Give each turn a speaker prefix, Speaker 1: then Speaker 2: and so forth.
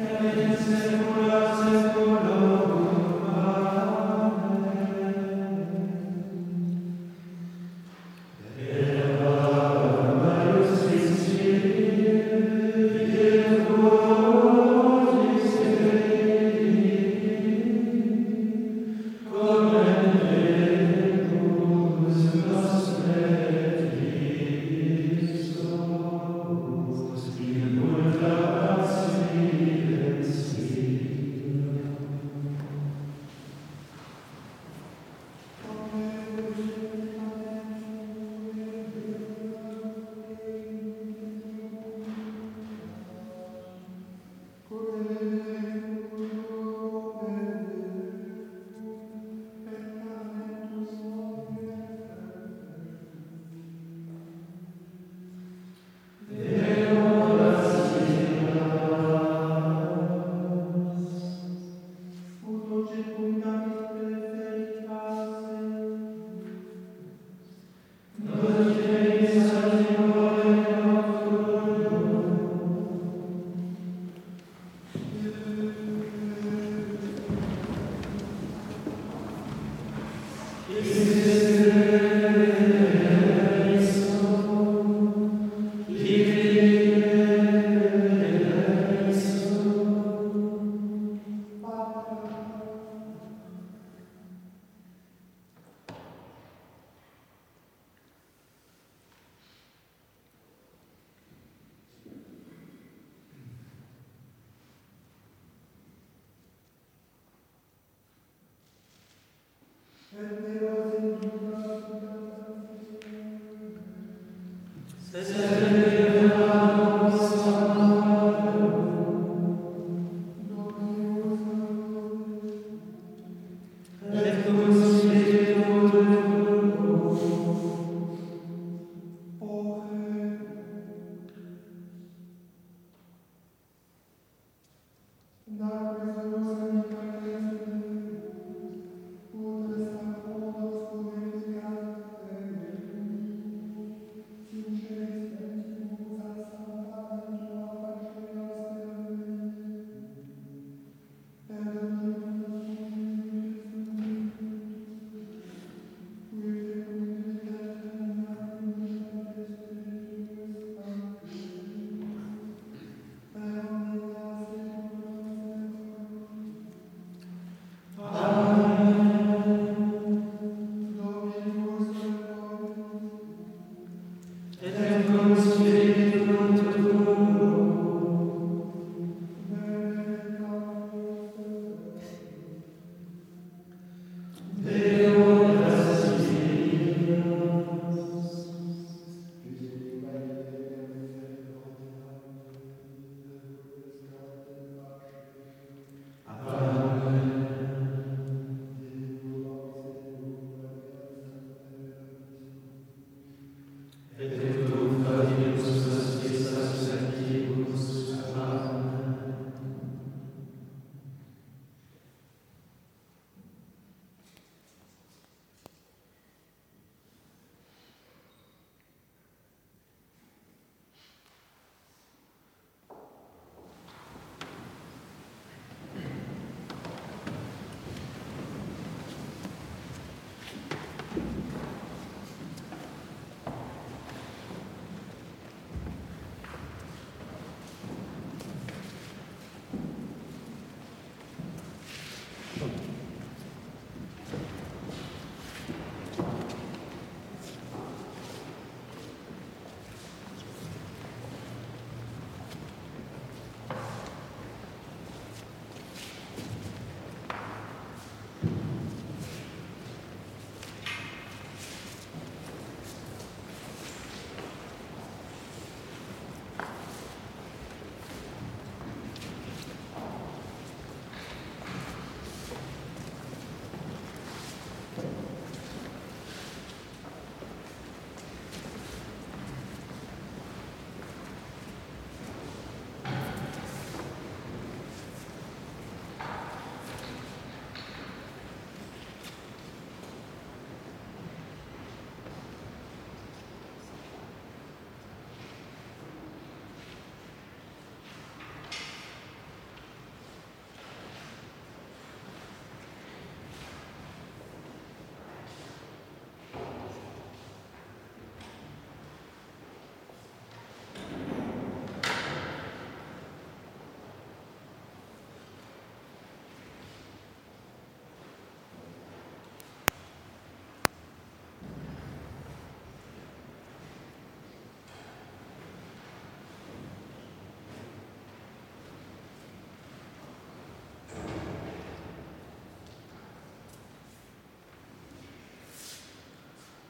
Speaker 1: Amen. da Amen.